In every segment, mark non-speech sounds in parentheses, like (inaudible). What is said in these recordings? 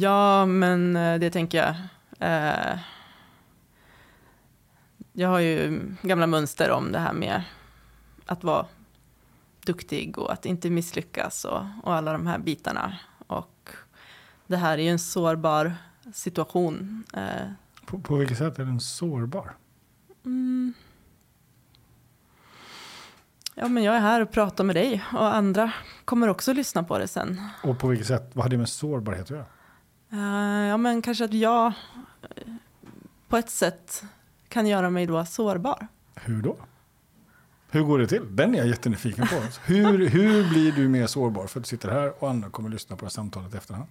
Ja, men eh, det tänker jag. Eh, jag har ju gamla mönster om det här med att vara duktig och att inte misslyckas och, och alla de här bitarna. Och det här är ju en sårbar situation. Eh, På, på vilket sätt är den sårbar? mm. Ja, men jag är här och pratar med dig och andra kommer också lyssna på det sen. Och på vilket sätt? Vad har det med sårbarhet att göra? Eh, ja, men kanske att jag eh, på ett sätt kan göra mig då sårbar. Hur då? Hur går det till? Den är jag jättenyfiken på. (laughs) Hur, hur blir du mer sårbar för att du sitter här och andra kommer lyssna på det här samtalet i efterhand?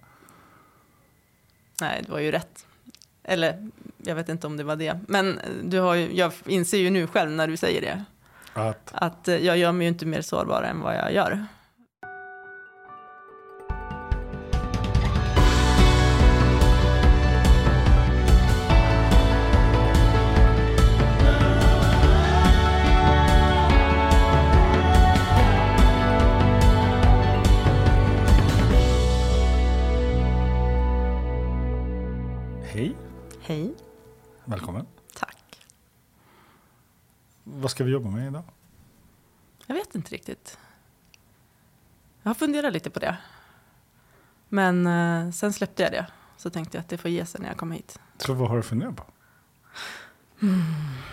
Nej, det var ju rätt. Eller, jag vet inte om det var det. Men du har ju, jag inser ju nu själv när du säger det. Att, Att eh, jag gör mig ju inte mer sårbar än vad jag gör. Ska vi jobba med idag? Jag vet inte riktigt. Jag har funderat lite på det. Men eh, sen släppte jag det. Så tänkte jag att det får ge sig när jag kommer hit. Så vad har du funderat på?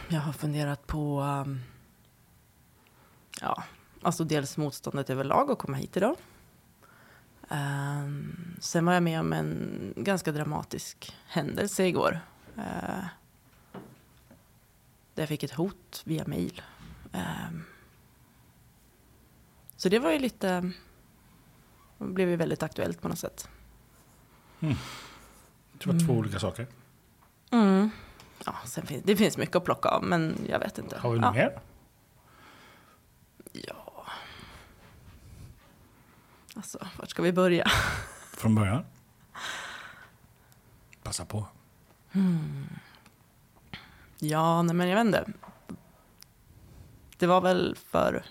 Jag har funderat på, um, ja, alltså dels motståndet överlag att komma hit idag. Um, sen var jag med om en ganska dramatisk händelse igår. Uh, där jag fick ett hot via mail. Um, så det var ju lite, det blev ju väldigt aktuellt på något sätt. Det var två olika saker. Mm. Ja, sen finns, det finns mycket att plocka av, men jag vet inte. Har vi ja. något mer? Ja. Alltså, vart ska vi börja? Från början? Passa på. Ja, nej men jag vet inte. Det var väl för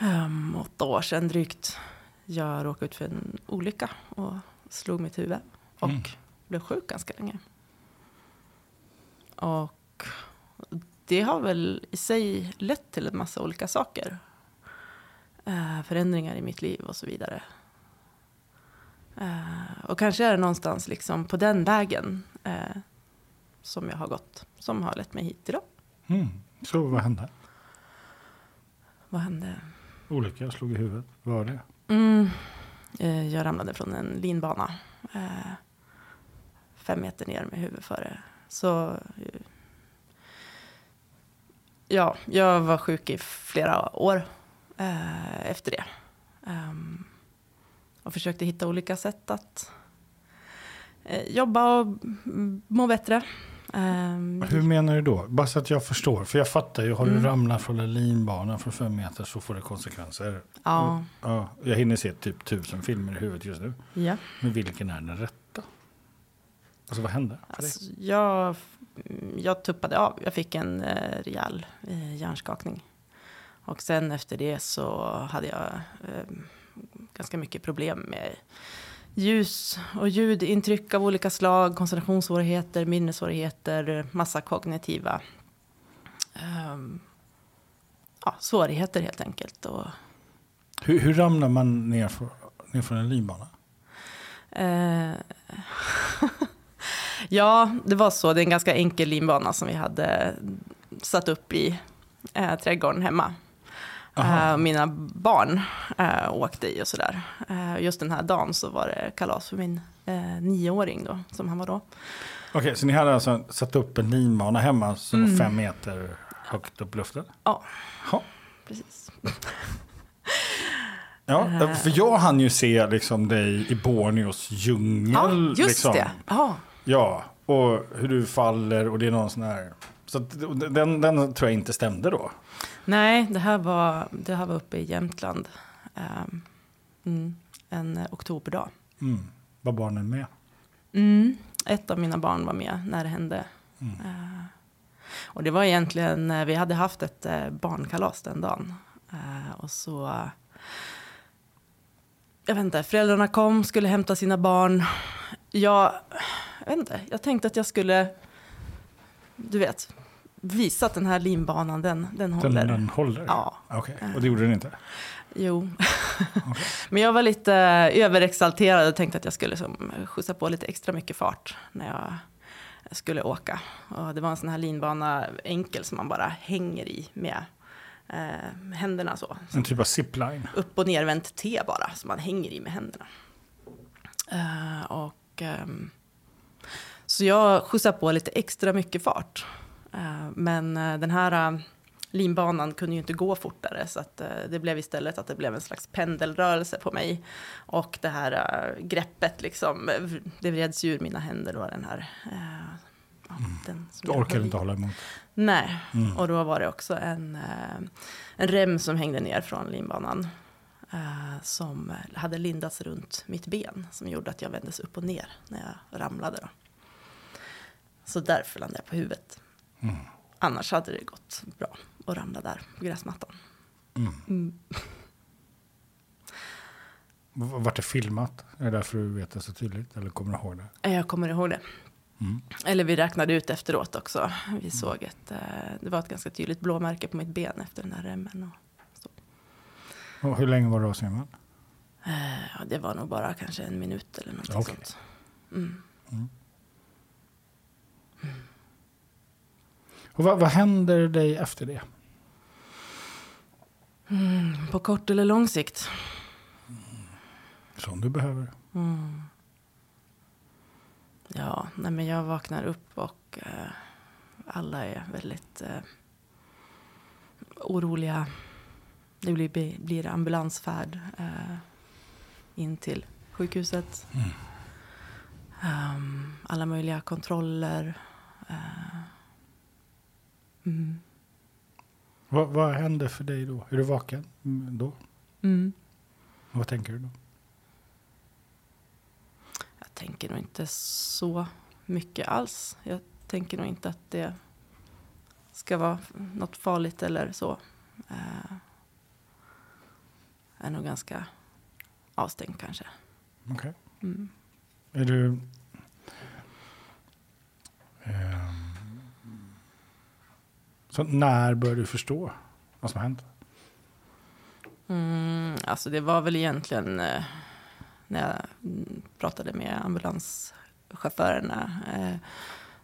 um, åtta år sedan drygt. Jag råkade ut för en olycka och slog mitt huvud. Och Mm. blev sjuk ganska länge. Och det har väl i sig lett till en massa olika saker. Eh, förändringar i mitt liv och så vidare. Eh, och kanske är det någonstans liksom på den vägen eh, som jag har gått, som har lett mig hit idag. Mm. Så vad hände? Vad hände? Olycka, jag slog i huvudet. Vad var det? Mm, eh, jag ramlade från en linbana. Eh, fem meter ner med huvudet före. Så eh, ja, jag var sjuk i flera år efter det. Ehm, och försökte hitta olika sätt att jobba och må bättre. Ehm, Hur menar du då? Bara så att jag förstår. För jag fattar ju, har du Mm. ramlat från en linbana från fem meter så får det konsekvenser. ja, Ja, jag hinner se typ tusen filmer i huvudet just nu. ja. Men vilken är den rätta? Alltså vad hände? Alltså, jag, jag tuppade av. Jag fick en eh, rejäl eh, hjärnskakning. Och sen efter det så hade jag eh, ganska mycket problem med ljus och ljudintryck av olika slag, koncentrationssvårigheter, minnessvårigheter, massa kognitiva ehm, ja, svårigheter helt enkelt. Och, Hur, hur ramlar man ner, för, ner från en linbana? Eh, (laughs) ja, det var så. Det är en ganska enkel linbana som vi hade satt upp i eh, trädgården hemma. Eh, mina barn eh, åkte i och sådär. Eh, just den här dagen så var det kalas för min nioåring då, som han var då. Okej, så ni hade alltså satt upp en linbana hemma som Mm. var fem meter högt upp i luften? Ja. Ja. Precis. (laughs) Ja, för jag hann ju se liksom dig i Borneos djungel. Ja, just liksom. det. Ja, Ja, och hur du faller och det är någon sån här... Så den, den tror jag inte stämde då. Nej, det här var, det här var uppe i Jämtland. Ehm, mm, en eh, oktoberdag. Mm. Var barnen med? Mm, ett av mina barn var med när det hände. Eh, och det var egentligen, eh, vi hade haft ett barnkalas den dagen. Eh, och så jag vet inte, föräldrarna kom, skulle hämta sina barn. Jag, jag vet inte, jag tänkte att jag skulle, du vet, visa att den här linbanan, den, den håller. Den, den håller? Ja. Okej, och det gjorde den inte? Jo. (laughs) Men jag var lite eh, överexalterad och tänkte att jag skulle som, skjutsa på lite extra mycket fart när jag skulle åka. Och det var en sån här linbana, enkel, som man bara hänger i med eh, händerna så. En typ av zipline? Upp och nervänt T bara, som man hänger i med händerna. Eh, och, ehm, så jag skjutsade på lite extra mycket fart. Eh, men eh, den här eh, linbanan kunde ju inte gå fortare så att, det blev istället att det blev en slags pendelrörelse på mig. Och det här greppet liksom, det vreds ur mina händer då den här. ja, den som Du orkade inte hålla emot? Nej, Mm. och då var det också en, en rem som hängde ner från linbanan. Som hade lindats runt mitt ben. Som gjorde att jag vändes upp och ner när jag ramlade. Då. Så därför landade jag på huvudet. Mm. Annars hade det gått bra att ramla där på gräsmattan. Mm. Mm. Vart det filmat? Är det därför du vet det så tydligt? Eller kommer du ihåg det? Jag kommer ihåg det. Mm. Eller vi räknade ut efteråt också. Vi såg ett, eh, det var ett ganska tydligt blåmärke på mitt ben efter den här remmen. Och, Och hur länge var du avsvimmad? eh, ja, det var nog bara kanske en minut eller något Okej. sånt. Mm. Och vad, vad händer dig efter det? Mm, på kort eller lång sikt? Som du behöver. Mm. Ja, nej men jag vaknar upp och eh, alla är väldigt eh, oroliga. Det blir, blir ambulansfärd eh, in till sjukhuset. Mm. Ehm, alla möjliga kontroller. eh, mm. Vad, vad händer för dig då? Är du vaken då? Mm. Vad tänker du då? Jag tänker nog inte så mycket alls. Jag tänker nog inte att det ska vara något farligt eller så. Eh, är nog ganska avstängd kanske. Okej. Mm. Är du... Ehm, så när började du förstå vad som hänt? Mm, alltså det var väl egentligen eh, när jag pratade med ambulanschaufförerna. Eh,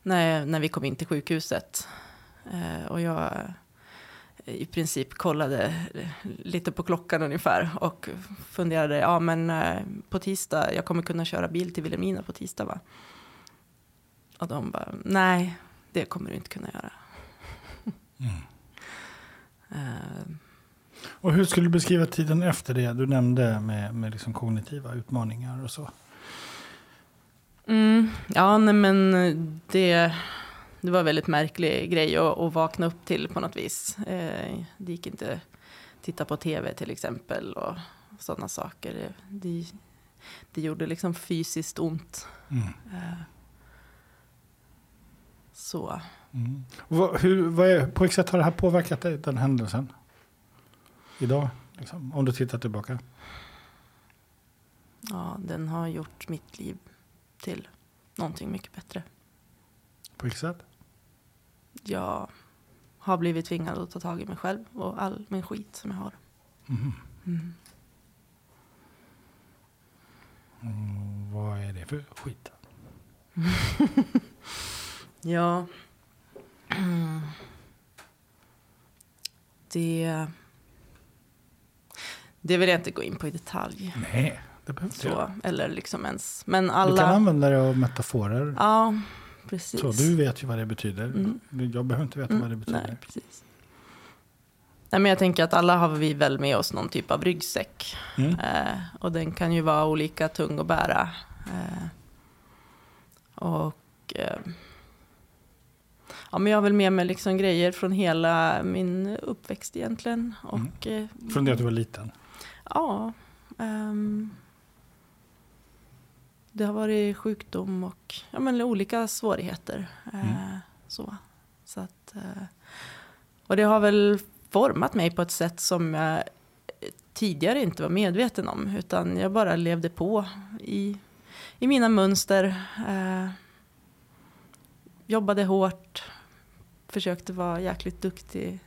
när, när vi kom in till sjukhuset. Eh, och jag eh, i princip kollade lite på klockan ungefär. Och funderade, ja men eh, på tisdag, jag kommer kunna köra bil till Vilhelmina på tisdag va? Och de bara, nej det kommer du inte kunna göra. Eh, Och hur skulle du beskriva tiden efter det du nämnde med, med liksom kognitiva utmaningar och så? Mm, ja, nej men det, det var en väldigt märklig grej att, att vakna upp till på något vis. Eh, det gick inte att titta på tv till exempel och sådana saker. Det, det, det gjorde liksom fysiskt ont. Mm. Eh, så. Mm. Vad, hur, vad är, på vilket sätt har det här påverkat dig, den händelsen? Idag, liksom, om du tittar tillbaka. Ja, den har gjort mitt liv till någonting mycket bättre. På vilket sätt? Jag har blivit tvingad att ta tag i mig själv och all min skit som jag har. Mhm. Mm. Mm, vad är det för skit? (laughs) Ja. Det... Det vill jag inte gå in på i detalj. Nej, det behöver inte jag. Eller liksom ens. Men Du kan alla... använda dig av metaforer. Ja, precis. Så du vet ju vad det betyder. Mm. Jag behöver inte veta vad det betyder. Nej, precis. Nej, men jag tänker att alla har vi väl med oss någon typ av ryggsäck. Mm. Eh, och den kan ju vara olika tung att bära. Eh, och eh, ja, men jag har väl med mig liksom grejer från hela min uppväxt egentligen. Och, eh, Från det att du var liten. Ja. ehm, det har varit sjukdom och ja, men olika svårigheter. eh, Mm. så. Så att, eh, och det har väl format mig på ett sätt som jag tidigare inte var medveten om. Utan jag bara levde på i, i mina mönster. Eh, jobbade hårt. Försökte vara jäkligt duktig.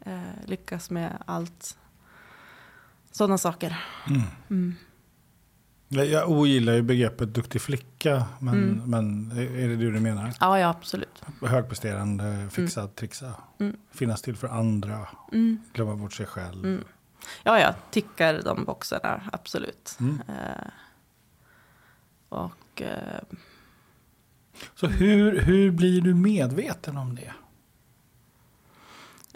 Eh, lyckas med allt. Sådana saker. Mm. Mm. Jag, jag ogillar ju begreppet duktig flicka, men, Mm. men är det det du menar? Ja, ja, absolut. Högpresterande, fixa, trixa, Mm. finnas till för andra, Mm. glömma bort sig själv. Mm. Ja, ja, tickar de boxarna, absolut. Mm. Eh, och eh, Så hur, hur blir du medveten om det?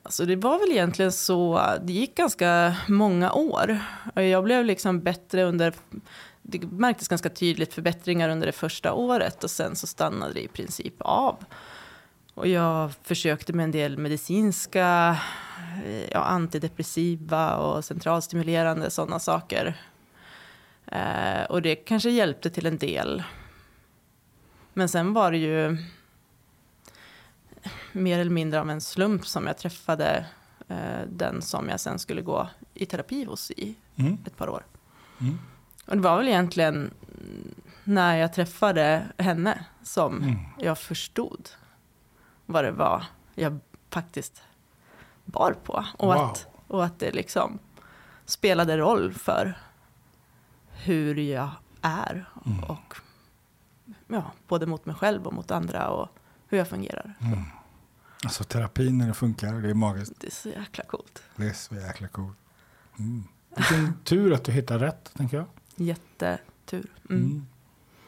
Alltså det var väl egentligen så, det gick ganska många år. Och jag blev liksom bättre under, det märktes ganska tydligt förbättringar under det första året och sen så stannade det i princip av. Och jag försökte med en del medicinska, eh, ja, antidepressiva och centralstimulerande sådana saker. Eh, och det kanske hjälpte till en del. Men sen var det ju mer eller mindre av en slump som jag träffade eh, den som jag sen skulle gå i terapi hos i Mm. ett par år. Mm. Och det var väl egentligen när jag träffade henne som Mm. jag förstod vad det var jag faktiskt bar på. Och, Wow. att, och att det liksom spelade roll för hur jag är. Mm. Och ja, både mot mig själv och mot andra och hur jag fungerar. Mm. Alltså terapin när det funkar, det är magiskt. Det är så jäkla coolt. Det är så jäkla coolt. Mm. (laughs) Vilken tur att du hittar rätt, tänker jag. Jättetur. Mm. Mm.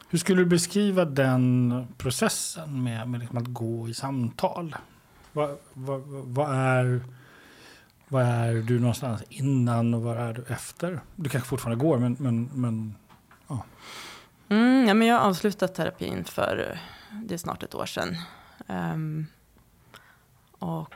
Hur skulle du beskriva den processen med, med liksom att gå i samtal? Vad, vad, vad, är, vad är du någonstans innan och vad är du efter? Du kanske fortfarande går, men, men, men Mm, ja, men jag har avslutat terapin för eh, det är snart ett år sedan. Ehm, och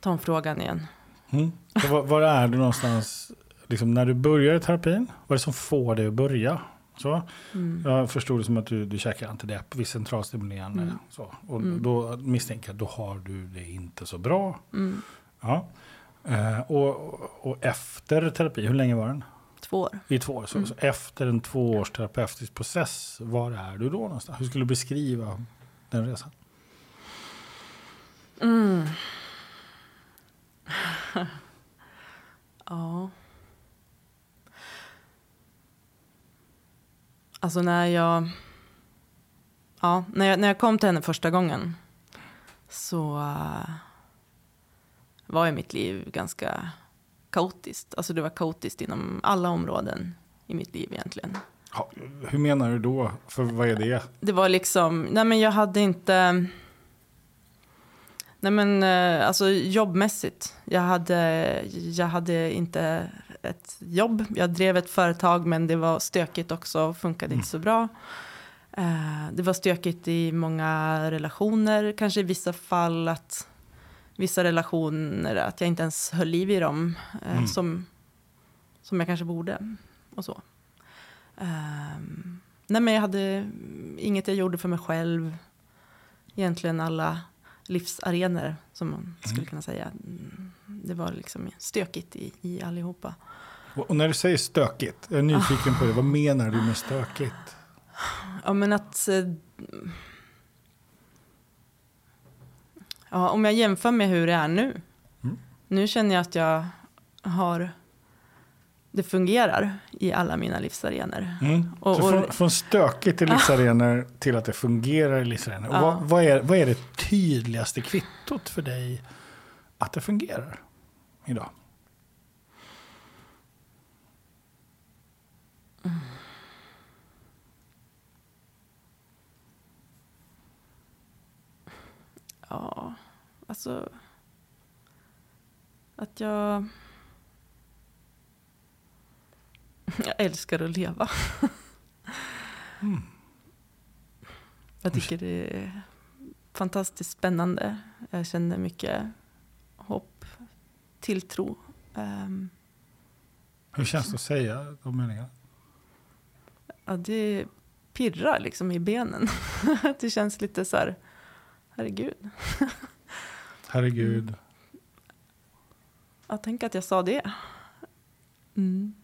ta om frågan igen. mm. Var, var är du någonstans liksom, när du börjar i terapin? Vad är det som får dig att börja? Så, Mm. jag förstod det som att du, du käkar antidepp, viss centralstimulerande. Mm. Så. Och Mm. då misstänker jag då har du det inte så bra. Mm. Ja. Eh, och, och efter terapi, hur länge var den? Två år. I två år. Så, Mm. så efter en två års terapeutisk process, var är du då någonstans? Hur skulle du beskriva den resan? Mm. (laughs) ja. Alltså när jag, ja, när jag... När jag kom till henne första gången så eh, var ju mitt liv ganska kaotiskt. Alltså det var kaotiskt inom alla områden i mitt liv egentligen. Ja, hur menar du då? För vad är det? Det var liksom, nej men jag hade inte... Nej men eh, alltså jobbmässigt. Jag hade, jag hade inte ett jobb. Jag drev ett företag men det var stökigt också, funkade inte så bra. Eh, Det var stökigt i många relationer, kanske i vissa fall att vissa relationer, att jag inte ens höll liv i dem eh, Mm. som, som jag kanske borde. Och så. Ehm, nej men jag hade inget jag gjorde för mig själv. Egentligen alla livsarenor som man skulle Mm. kunna säga. Mm, Det var liksom stökigt i, i allihopa. Och och när du säger stökigt, jag är nyfiken på det. Vad menar du med stökigt? Ja men att... eh, Ja, om jag jämför med hur det är nu. Mm. Nu känner jag att jag har... Det fungerar i alla mina livsarenor. Mm. Och- så och- från, från stökigt i livsarenor till att det fungerar i livsarenor. Ja. Vad, vad, är, vad är det tydligaste kvittot för dig att det fungerar idag? Ja, alltså... Att jag... (laughs) Jag älskar att leva. Mm. Jag tycker det är fantastiskt spännande. Jag känner mycket hopp, tilltro. Ehm, Hur känns det att säga de meningarna? ja, det pirrar liksom i benen. (laughs) det känns lite så här, herregud. (laughs) Herregud. Jag tänker att jag sa det. Mm.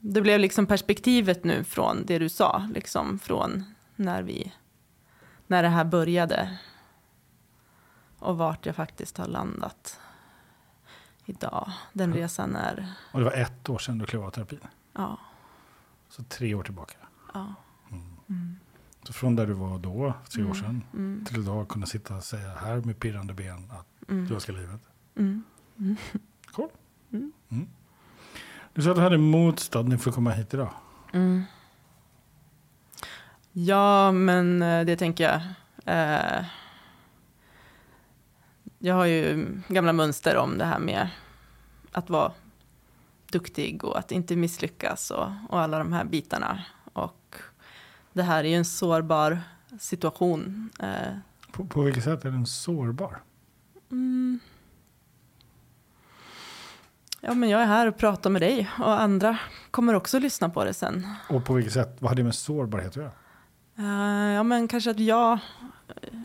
Det blev liksom perspektivet nu från det du sa, liksom från när vi, när det här började. Och vart jag faktiskt har landat idag. Den resan är, Och det var ett år sedan du klev av terapin. ja, Så tre år tillbaka. ja. Så från där du var då, tre år Mm. sedan, Mm. till idag kunna sitta och säga här med pirrande ben att Mm. du älskar livet. Mm. Cool. Du sa att du hade motstånd inför att komma hit idag. Mm. Ja, men eh, det tänker jag. Eh, jag har ju gamla mönster om det här med att vara duktig och att inte misslyckas och, och alla de här bitarna. Och det här är ju en sårbar situation. Eh, På, på vilket sätt är den sårbar? mm. Ja, men jag är här och pratar med dig och andra kommer också lyssna på det sen. Och på vilket sätt? Vad har det med sårbarhet att göra? Eh, ja, men kanske att jag eh,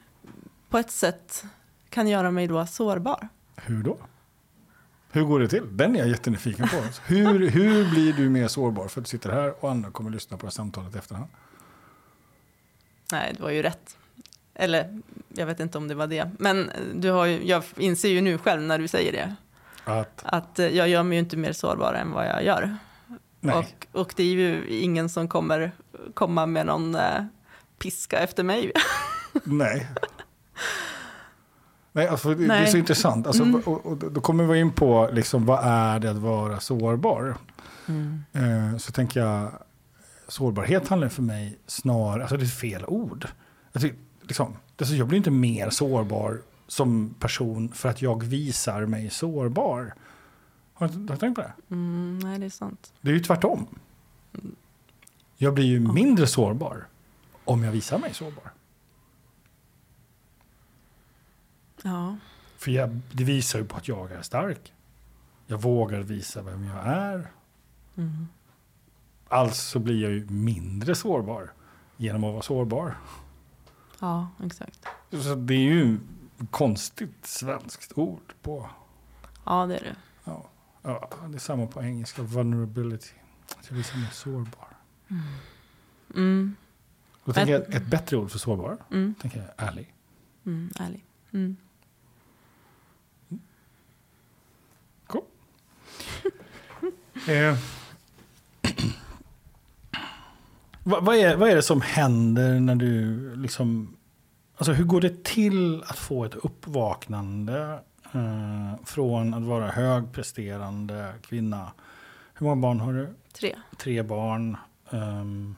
på ett sätt kan göra mig då sårbar. Hur då? Hur går det till? Den är jag jättenyfiken på. Hur, hur blir du mer sårbar för att du sitter här och andra kommer lyssna på det samtalet i efterhand? Nej, det var ju rätt. Eller, jag vet inte om det var det. Men du har ju, jag inser ju nu själv när du säger det. Att, Att eh, jag gör mig ju inte mer sårbar än vad jag gör. nej, Och, och det är ju ingen som kommer komma med någon eh, piska efter mig. (laughs) nej. Nej, alltså, det, det är Nej. så intressant. Alltså, Mm. och, och, då kommer vi in på liksom, vad är det att vara sårbar? Eh, så tänker jag, sårbarhet handlar för mig snarare, alltså det är fel ord. Tycker, liksom, alltså jag blir inte mer sårbar som person för att jag visar mig sårbar. Har du, har du tänkt på det? Mm, nej, det är sant. Det är ju tvärtom. Jag blir ju mindre sårbar om jag visar mig sårbar. Ja, För jag, det visar ju på att jag är stark. Jag vågar visa vem jag är. mm. Alltså blir jag ju mindre sårbar genom att vara sårbar. ja exakt. Så det är ju konstigt svenskt ord på... Ja, det är det. Ja, ja, det är samma på engelska, vulnerability. Jag visar mig sårbar. Mm, Då tänker jag ett bättre ord för sårbar, mm, tänker jag ärlig. mm, ärlig. Mm. Cool. eh. (clears throat) vad, vad, är, vad är det som händer när du liksom... Alltså hur går det till att få ett uppvaknande eh, från att vara högpresterande kvinna? Hur många barn har du? Tre. Tre barn. Um,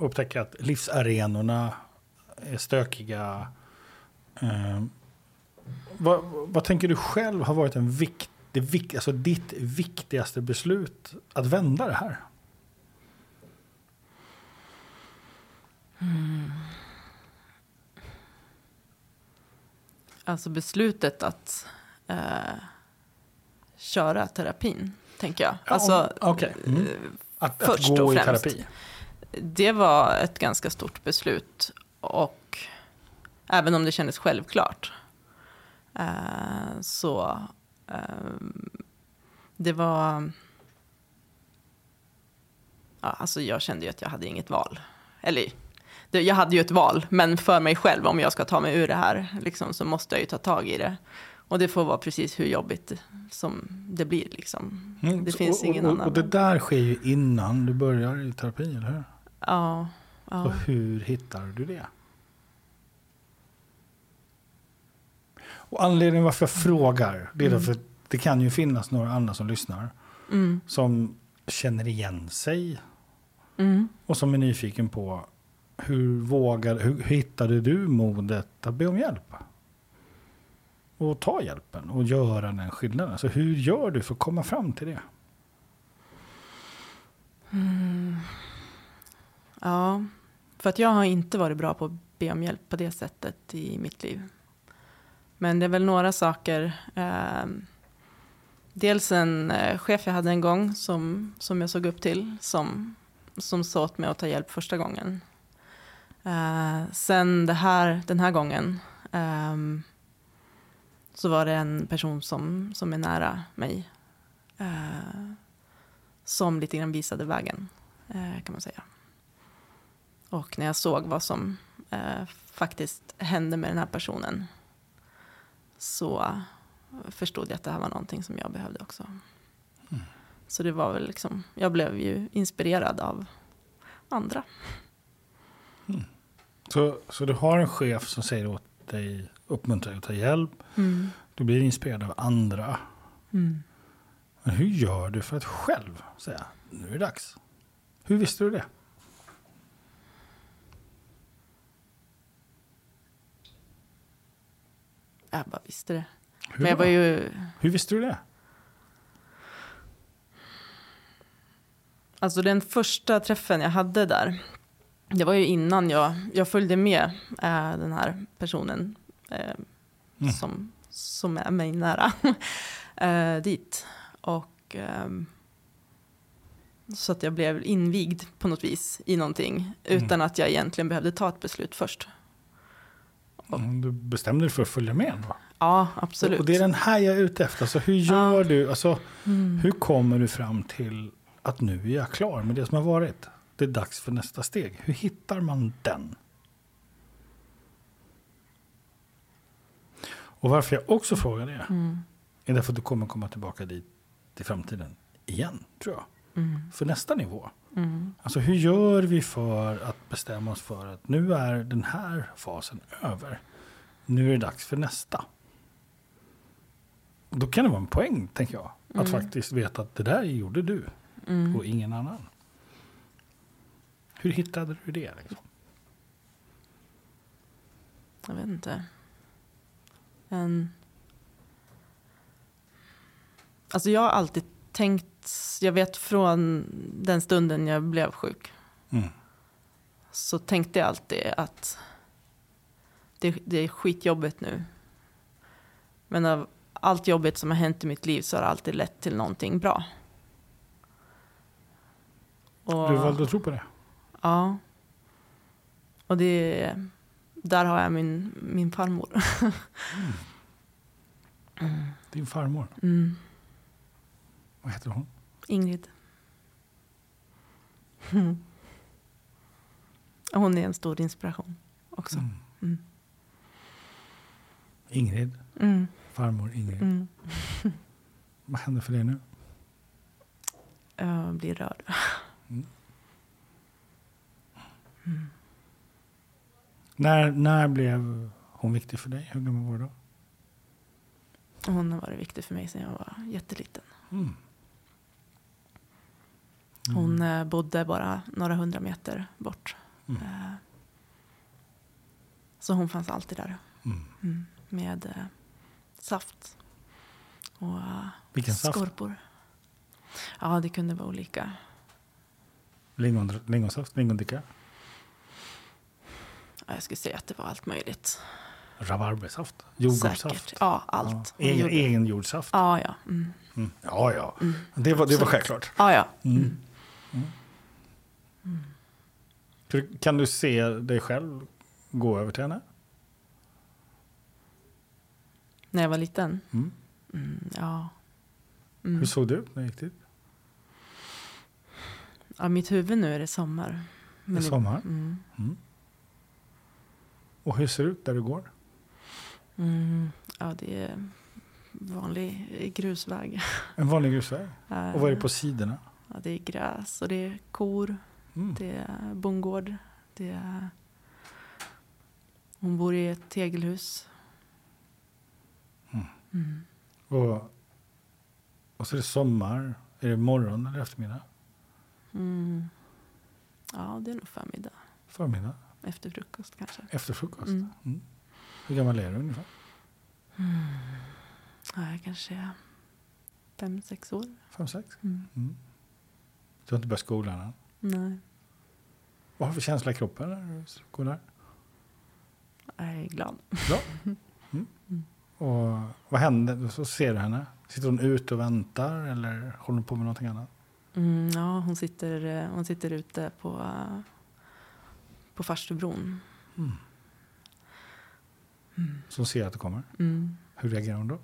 upptäcka att livsarenorna är stökiga. Um, vad, vad tänker du själv har varit en vikt, det alltså ditt viktigaste beslut att vända det här? Alltså beslutet att eh, köra terapin, tänker jag. Alltså, Okej. Mm. eh, Att, att först gå och i främst. terapi. det var ett ganska stort beslut. Och även om det kändes självklart. Eh, så eh, det var... Ja, alltså jag kände ju att jag hade inget val. Eller jag hade ju ett val, men för mig själv, om jag ska ta mig ur det här, liksom, så måste jag ju ta tag i det. Och det får vara precis hur jobbigt som det blir. Liksom. Mm, Det finns och, ingen och, annan. Och det där sker ju innan du börjar i terapi, eller hur? Ja, ja. Och hur hittar du det? Och anledningen varför jag frågar, det är Mm. därför att det kan ju finnas några andra som lyssnar Mm, som känner igen sig mm. och som är nyfiken på hur vågar, hur, hittade du modet att be om hjälp? Och ta hjälpen och göra den skillnaden. Så hur gör du för att komma fram till det? Mm. Ja, för att jag har inte varit bra på att be om hjälp på det sättet i mitt liv. Men det är väl några saker. Eh, dels en eh, chef jag hade en gång som, som jag såg upp till. Som, som sa åt mig att ta hjälp första gången. Eh, sen det här, den här gången. ehm, så var det en person som, som är nära mig. Eh, som lite grann visade vägen, eh, kan man säga. Och när jag såg vad som faktiskt hände med den här personen så förstod jag att det här var någonting som jag behövde också. Mm. Så det var väl liksom, jag blev ju inspirerad av andra. Så, så du har en chef som säger åt dig, uppmuntrar dig att ta hjälp. Mm. Du blir inspirerad av andra. Mm. Men hur gör du för att själv säga nu är det dags? Hur visste du det? Jag bara visste det. Hur, Men jag var ju, hur visste du det? alltså den första träffen jag hade där, det var ju innan jag, jag följde med eh, den här personen eh, Mm. som, som är mig nära (laughs) eh, dit. Och ehm, så att jag blev invigd på något vis i någonting utan att jag egentligen behövde ta ett beslut först. Mm, Du bestämde dig för att följa med. Va? Ja, absolut. Och det är den här jag är ute efter. Alltså, hur gör Ja. du? Alltså, Mm. hur kommer du fram till att nu är jag klar med det som har varit? Det är dags för nästa steg. Hur hittar man den? Och varför jag också frågar det Mm. är därför att du kommer komma tillbaka dit i framtiden igen, tror jag. Mm. För nästa nivå. Mm. Alltså hur gör vi för att bestämma oss för att nu är den här fasen över. Nu är det dags för nästa. Då kan det vara en poäng, tänker jag. Att Mm. faktiskt veta att det där gjorde du Mm. och ingen annan. Hur hittade du det? Liksom? Jag vet inte. En... Alltså jag har alltid tänkt, jag vet från den stunden jag blev sjuk, Mm. så tänkte jag alltid att det, det är skitjobbigt nu. Men av allt jobbigt som har hänt i mitt liv så har det alltid lett till någonting bra. Och, Du valde att tro på det? Ja. Och det, där har jag min, min farmor. (laughs) Din farmor, Mm. vad heter hon? Ingrid. Mm. (laughs) Hon är en stor inspiration också. Mm. Mm. Ingrid, Mm. farmor Ingrid. Mm. Vad händer för dig nu? Jag blir rörd. När, när blev hon viktig för dig? Hur gammal var du då? Hon har varit viktig för mig sedan jag var jätteliten. Mm. Hon eh, bodde bara några hundra meter bort. Mm. Eh, Så hon fanns alltid där. Mm. Mm. Med eh, saft. Och Vilken saft? skorpor. Ja, det kunde vara olika. Lingon, lingonsaft? Lingondricka? Ja, jag skulle säga att det var allt möjligt. Rabarbersaft? Jordgubbssaft? Säkert. Ja, allt. Ja. Egen, egen jordsaft? Ja, ja. Mm. Mm. Ja, ja. Det, var, det var självklart. Ja, ja. Mm. För Kan du se dig själv gå över till henne? När jag var liten. Mm. Mm, ja. Hur Mm. såg det ut när du gick dit? ja. Mitt huvud nu är det sommar. Det är sommar. Mm. Och hur ser det ut där du går? Mm. Ja, det är vanlig grusväg. En vanlig grusväg. Och vad är det på sidorna? Ja, det är gräs och det är kor. Mm. Det är bondgård. Det är... Hon bor i ett tegelhus. Mm. Mm. Och, och så är det sommar. Är det morgon eller eftermiddag? Mm. Ja, det är nog förmiddag. Förmiddag? Efter frukost kanske. Efter frukost? Mm. Mm. Hur gammal är du ungefär? Ja, jag kanske är fem, sex år. Fem, sex? Mm. Mm. Du har inte börjat skolan än? Nej, Vad har du för känsla i kroppen när du går där? jag är glad. Bra. (laughs) Mm. Och vad händer? Så ser du henne. Sitter hon ute och väntar eller håller hon på med någonting annat? Mm, ja, hon sitter, eh, hon sitter ute på, på Farstubron. Så hon ser att du kommer. Mm. Hur reagerar hon då?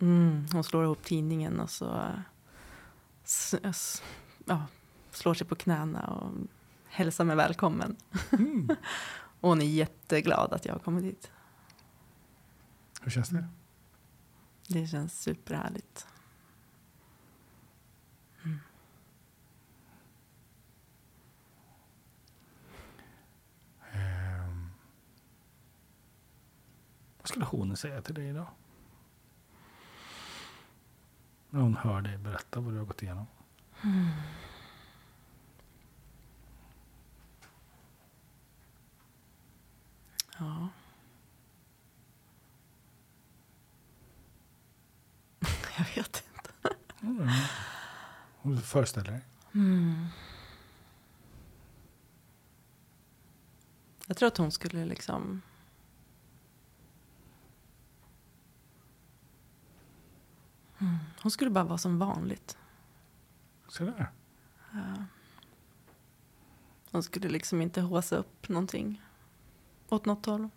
Mm, hon slår ihop tidningen och så ja, slår sig på knäna och hälsar mig välkommen. Mm. Och (laughs) hon är jätteglad att jag har kommit hit. Hur känns det? Det känns superhärligt. Skulle hon säga till dig idag? När hon hör dig berätta vad du har gått igenom. Ja. (laughs) Jag vet inte. Mm. Hon föreställer dig. Jag tror att hon skulle liksom... Mm. Hon skulle bara vara som vanligt. Så där. Hon skulle liksom inte håsa upp någonting åt något håll.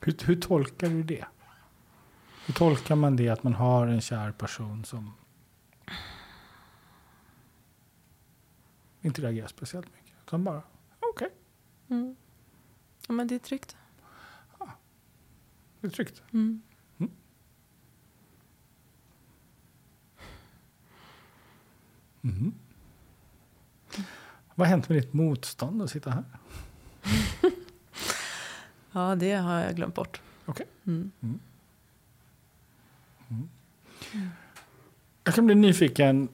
Hur, hur tolkar du det? Hur tolkar man det att man har en kär person som inte reagerar speciellt mycket? Utan bara, okej, Mm. Ja, men det är tryggt. det är tryggt. Mm. Mhm. Vad har hänt med ditt motstånd att sitta här? (laughs) Ja, det har jag glömt bort. Okej. Mm. Jag kan bli nyfiken.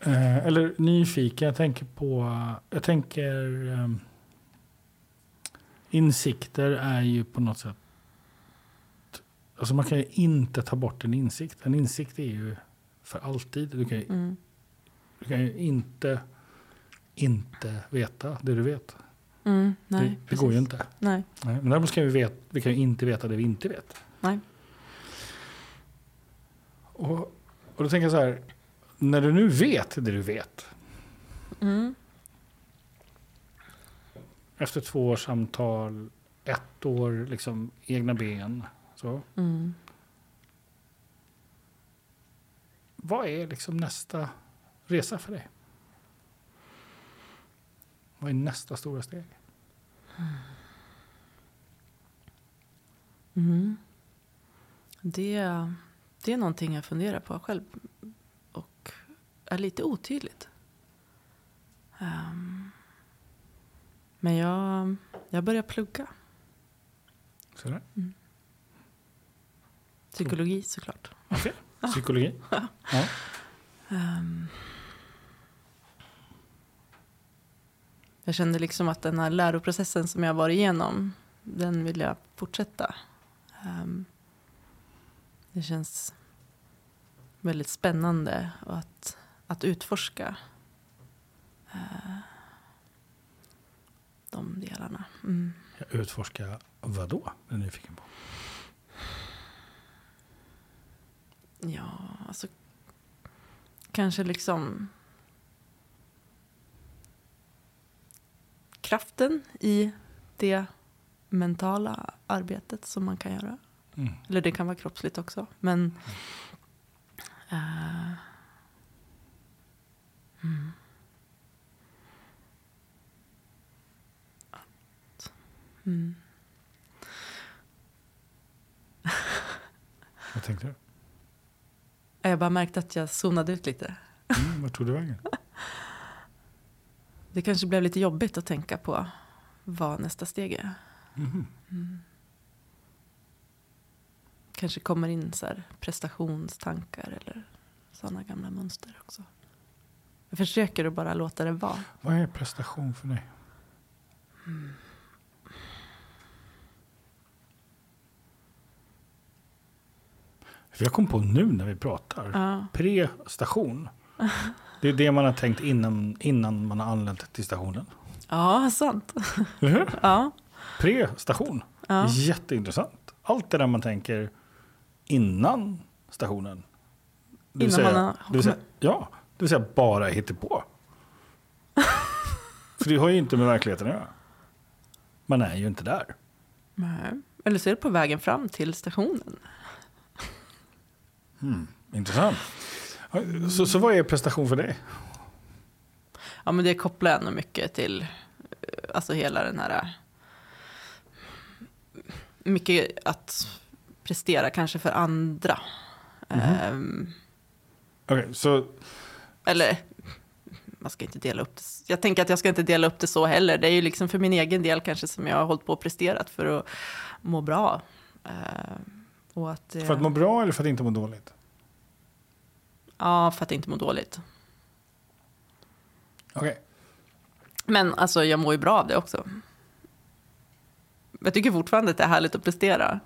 Eh, eller nyfiken, jag tänker på... Jag tänker... Eh, insikter är ju på något sätt... Alltså man kan ju inte ta bort en insikt. En insikt är ju för alltid. Du kan ju, Mm. Du kan ju inte inte veta det du vet. Mm. Nej, det, det går ju inte. Nej. Nej, men däremot kan vi, vet, vi kan ju inte veta det vi inte vet. Nej. Och, och då tänker jag så här. När du nu vet det du vet. Mm. Efter två års samtal, ett år liksom egna ben. Så. Mm. Vad är liksom nästa resa för dig? Vad är nästa stora steg? Mm. Det, det är någonting jag funderar på själv och är lite otydligt. Ehm, men jag, jag börjar plugga Så där. psykologi såklart. Okej. (laughs) Psykologi. Ja. Ehm, jag kände liksom att den här läroprocessen som jag var igenom, den vill jag fortsätta. Ehm, det känns väldigt spännande att, att utforska eh, de delarna. Mm. Jag utforskar vad då? är nyfiken på. Ja, alltså kanske liksom kraften i det mentala arbetet som man kan göra. Mm. Eller det kan vara kroppsligt också. Men eh, mm. Att, mm. Vad tänkte du? Jag bara märkte att jag zonade ut lite. Mm, vad tog du vägen? Det kanske blev lite jobbigt att tänka på vad nästa steg är. Mhm. Kanske kommer in så här prestationstankar eller sådana gamla mönster också. Jag försöker att bara låta det vara. Vad är prestation för dig? För jag kom på nu när vi pratar. Ja, Prestation. (laughs) Det är det man har tänkt innan, innan man har anlänt till stationen. ja sant. Ja, Prestation. ja. Jätteintressant. Allt det där man tänker innan stationen. Det Innan säga, man har det vill säga, ja, det vill säga bara på. (laughs) För det har ju inte med verkligheten att göra. Man är ju inte där. Nej. Eller så är det på vägen fram till stationen. Intressant. Så, så vad är prestation för dig? Ja, men det kopplar ändå mycket till eh, alltså hela den här... eh, Mycket att prestera kanske för andra. Ehm, Okej, så eller man ska inte dela upp det. Jag tänker att jag ska inte dela upp det så heller. Det är ju liksom för min egen del kanske som jag har hållit på och presterat för att må bra. Och att, eh, för att må bra eller för att inte må dåligt? Ja, för att inte må dåligt. Okej. Men alltså, jag mår ju bra av det också. Jag tycker fortfarande att det är härligt att prestera.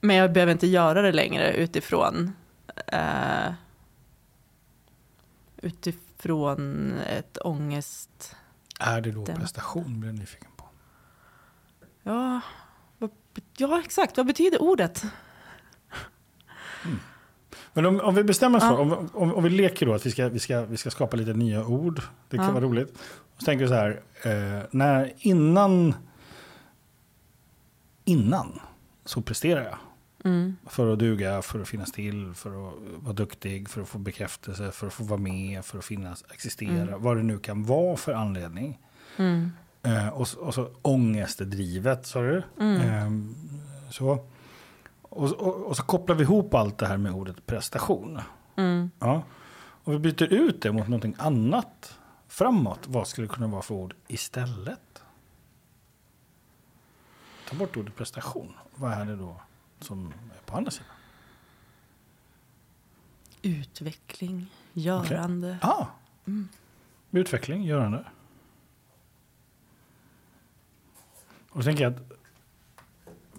Men jag behöver inte göra det längre utifrån eh, utifrån ett ångest... Är det då prestation blir jag nyfiken på? Ja, vad, ja, exakt. Vad betyder ordet? Men om, om vi bestämmer oss Ja. för, om, om, om vi leker då att vi ska, vi, ska, vi ska skapa lite nya ord. Det kan Ja. vara roligt. Så tänker vi så här, eh, när, innan, innan så presterar jag. Mm, För att duga, för att finnas till, för att vara duktig, för att få bekräftelse, för att få vara med, för att finnas, existera. Mm. Vad det nu kan vara för anledning. mm, Eh, och, så- och så ångestdrivet, sa du? Ehm, så. Och, och, och så kopplar vi ihop allt det här med ordet prestation. mm. Ja. Och vi byter ut det mot någonting annat framåt. Vad skulle det kunna vara för ord istället? Ta bort ordet prestation. Vad är det då som är på andra sidan? Utveckling, görande. Ah. Utveckling, görande. Och så tänker jag att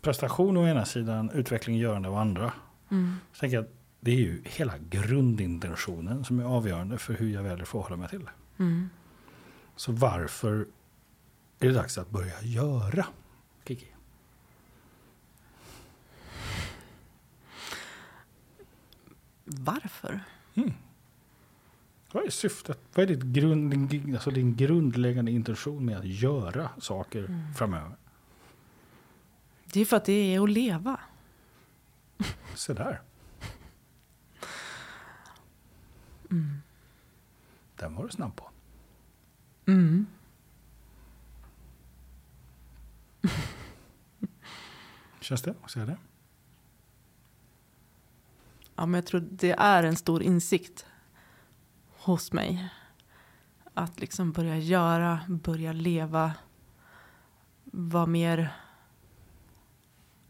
prestation å ena sidan, utveckling, görande å andra. Mm. Så tänker jag att det är ju hela grundintentionen som är avgörande för hur jag väljer att förhålla mig till det. Mm. Så varför är det dags att börja göra? Kiki. Varför? Vad är syftet? Vad är ditt grund, din, alltså din grundläggande intention med att göra saker framöver? Det är för att det är att leva. Se där. Den var du snabb på. Mm. (laughs) Känns det? Ser jag det? Ja, men jag tror det är en stor insikt hos mig. Att liksom börja göra, börja leva, vara mer,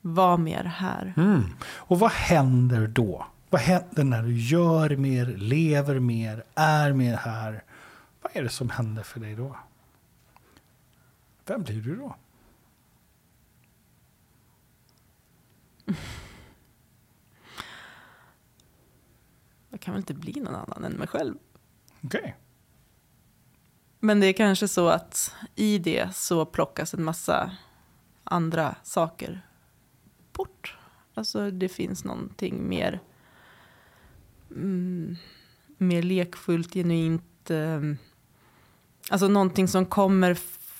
var mer här. Mm. Och vad händer då? Vad händer när du gör mer, lever mer, är mer här? Vad är det som händer för dig då? Vem blir du då? (laughs) Jag kan väl inte bli någon annan än mig själv. Okej. Men det är kanske så att i det så plockas en massa andra saker bort. Alltså det finns någonting mer, mm, mer lekfullt, genuint. Eh, alltså någonting som kommer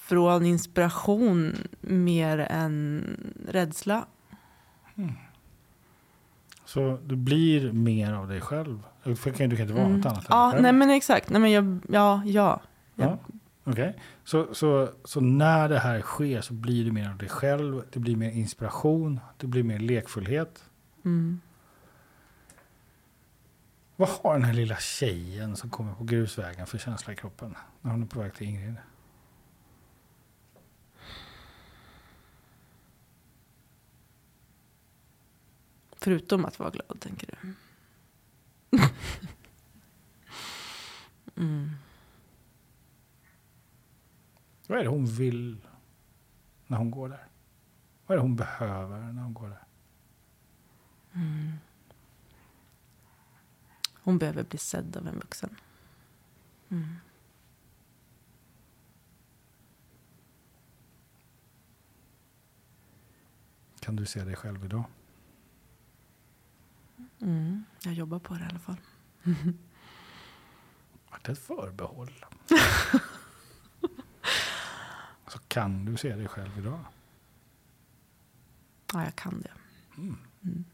från inspiration mer än rädsla. Så du blir mer av dig själv? Kan- du kan inte vara Mm. något annat Ja, nej men exakt. Nej, men jag, ja, ja. Ja. Okej. Så, så, så när det här sker så blir det mer av dig själv, det blir mer inspiration, det blir mer lekfullhet. Mm. Vad har den här lilla tjejen som kommer på grusvägen för känsla i kroppen när hon är på väg till Ingrid? Förutom att vara glad, tänker du? (laughs) mm. Vad är det hon vill när hon går där? Vad är det hon behöver när hon går där? Hon behöver bli sedd av en vuxen. Mm. Kan du se dig själv idag? Mm. Jag jobbar på det i alla fall. Vart det ett förbehåll? så kan du se dig själv idag? Ja, jag kan det. Mm.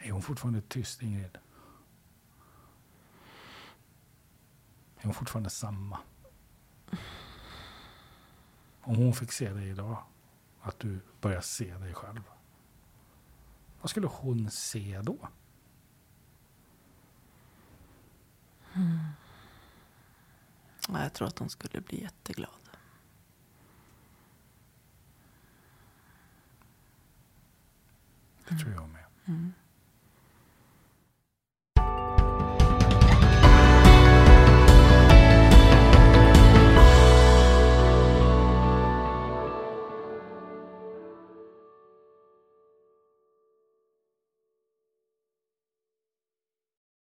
Är hon fortfarande tyst, Ingrid? Är hon fortfarande samma? Om hon fick se dig idag, att du börjar se dig själv. Vad skulle hon se då? Mm. Jag tror att hon skulle bli jätteglad. Det tror jag med. Mm.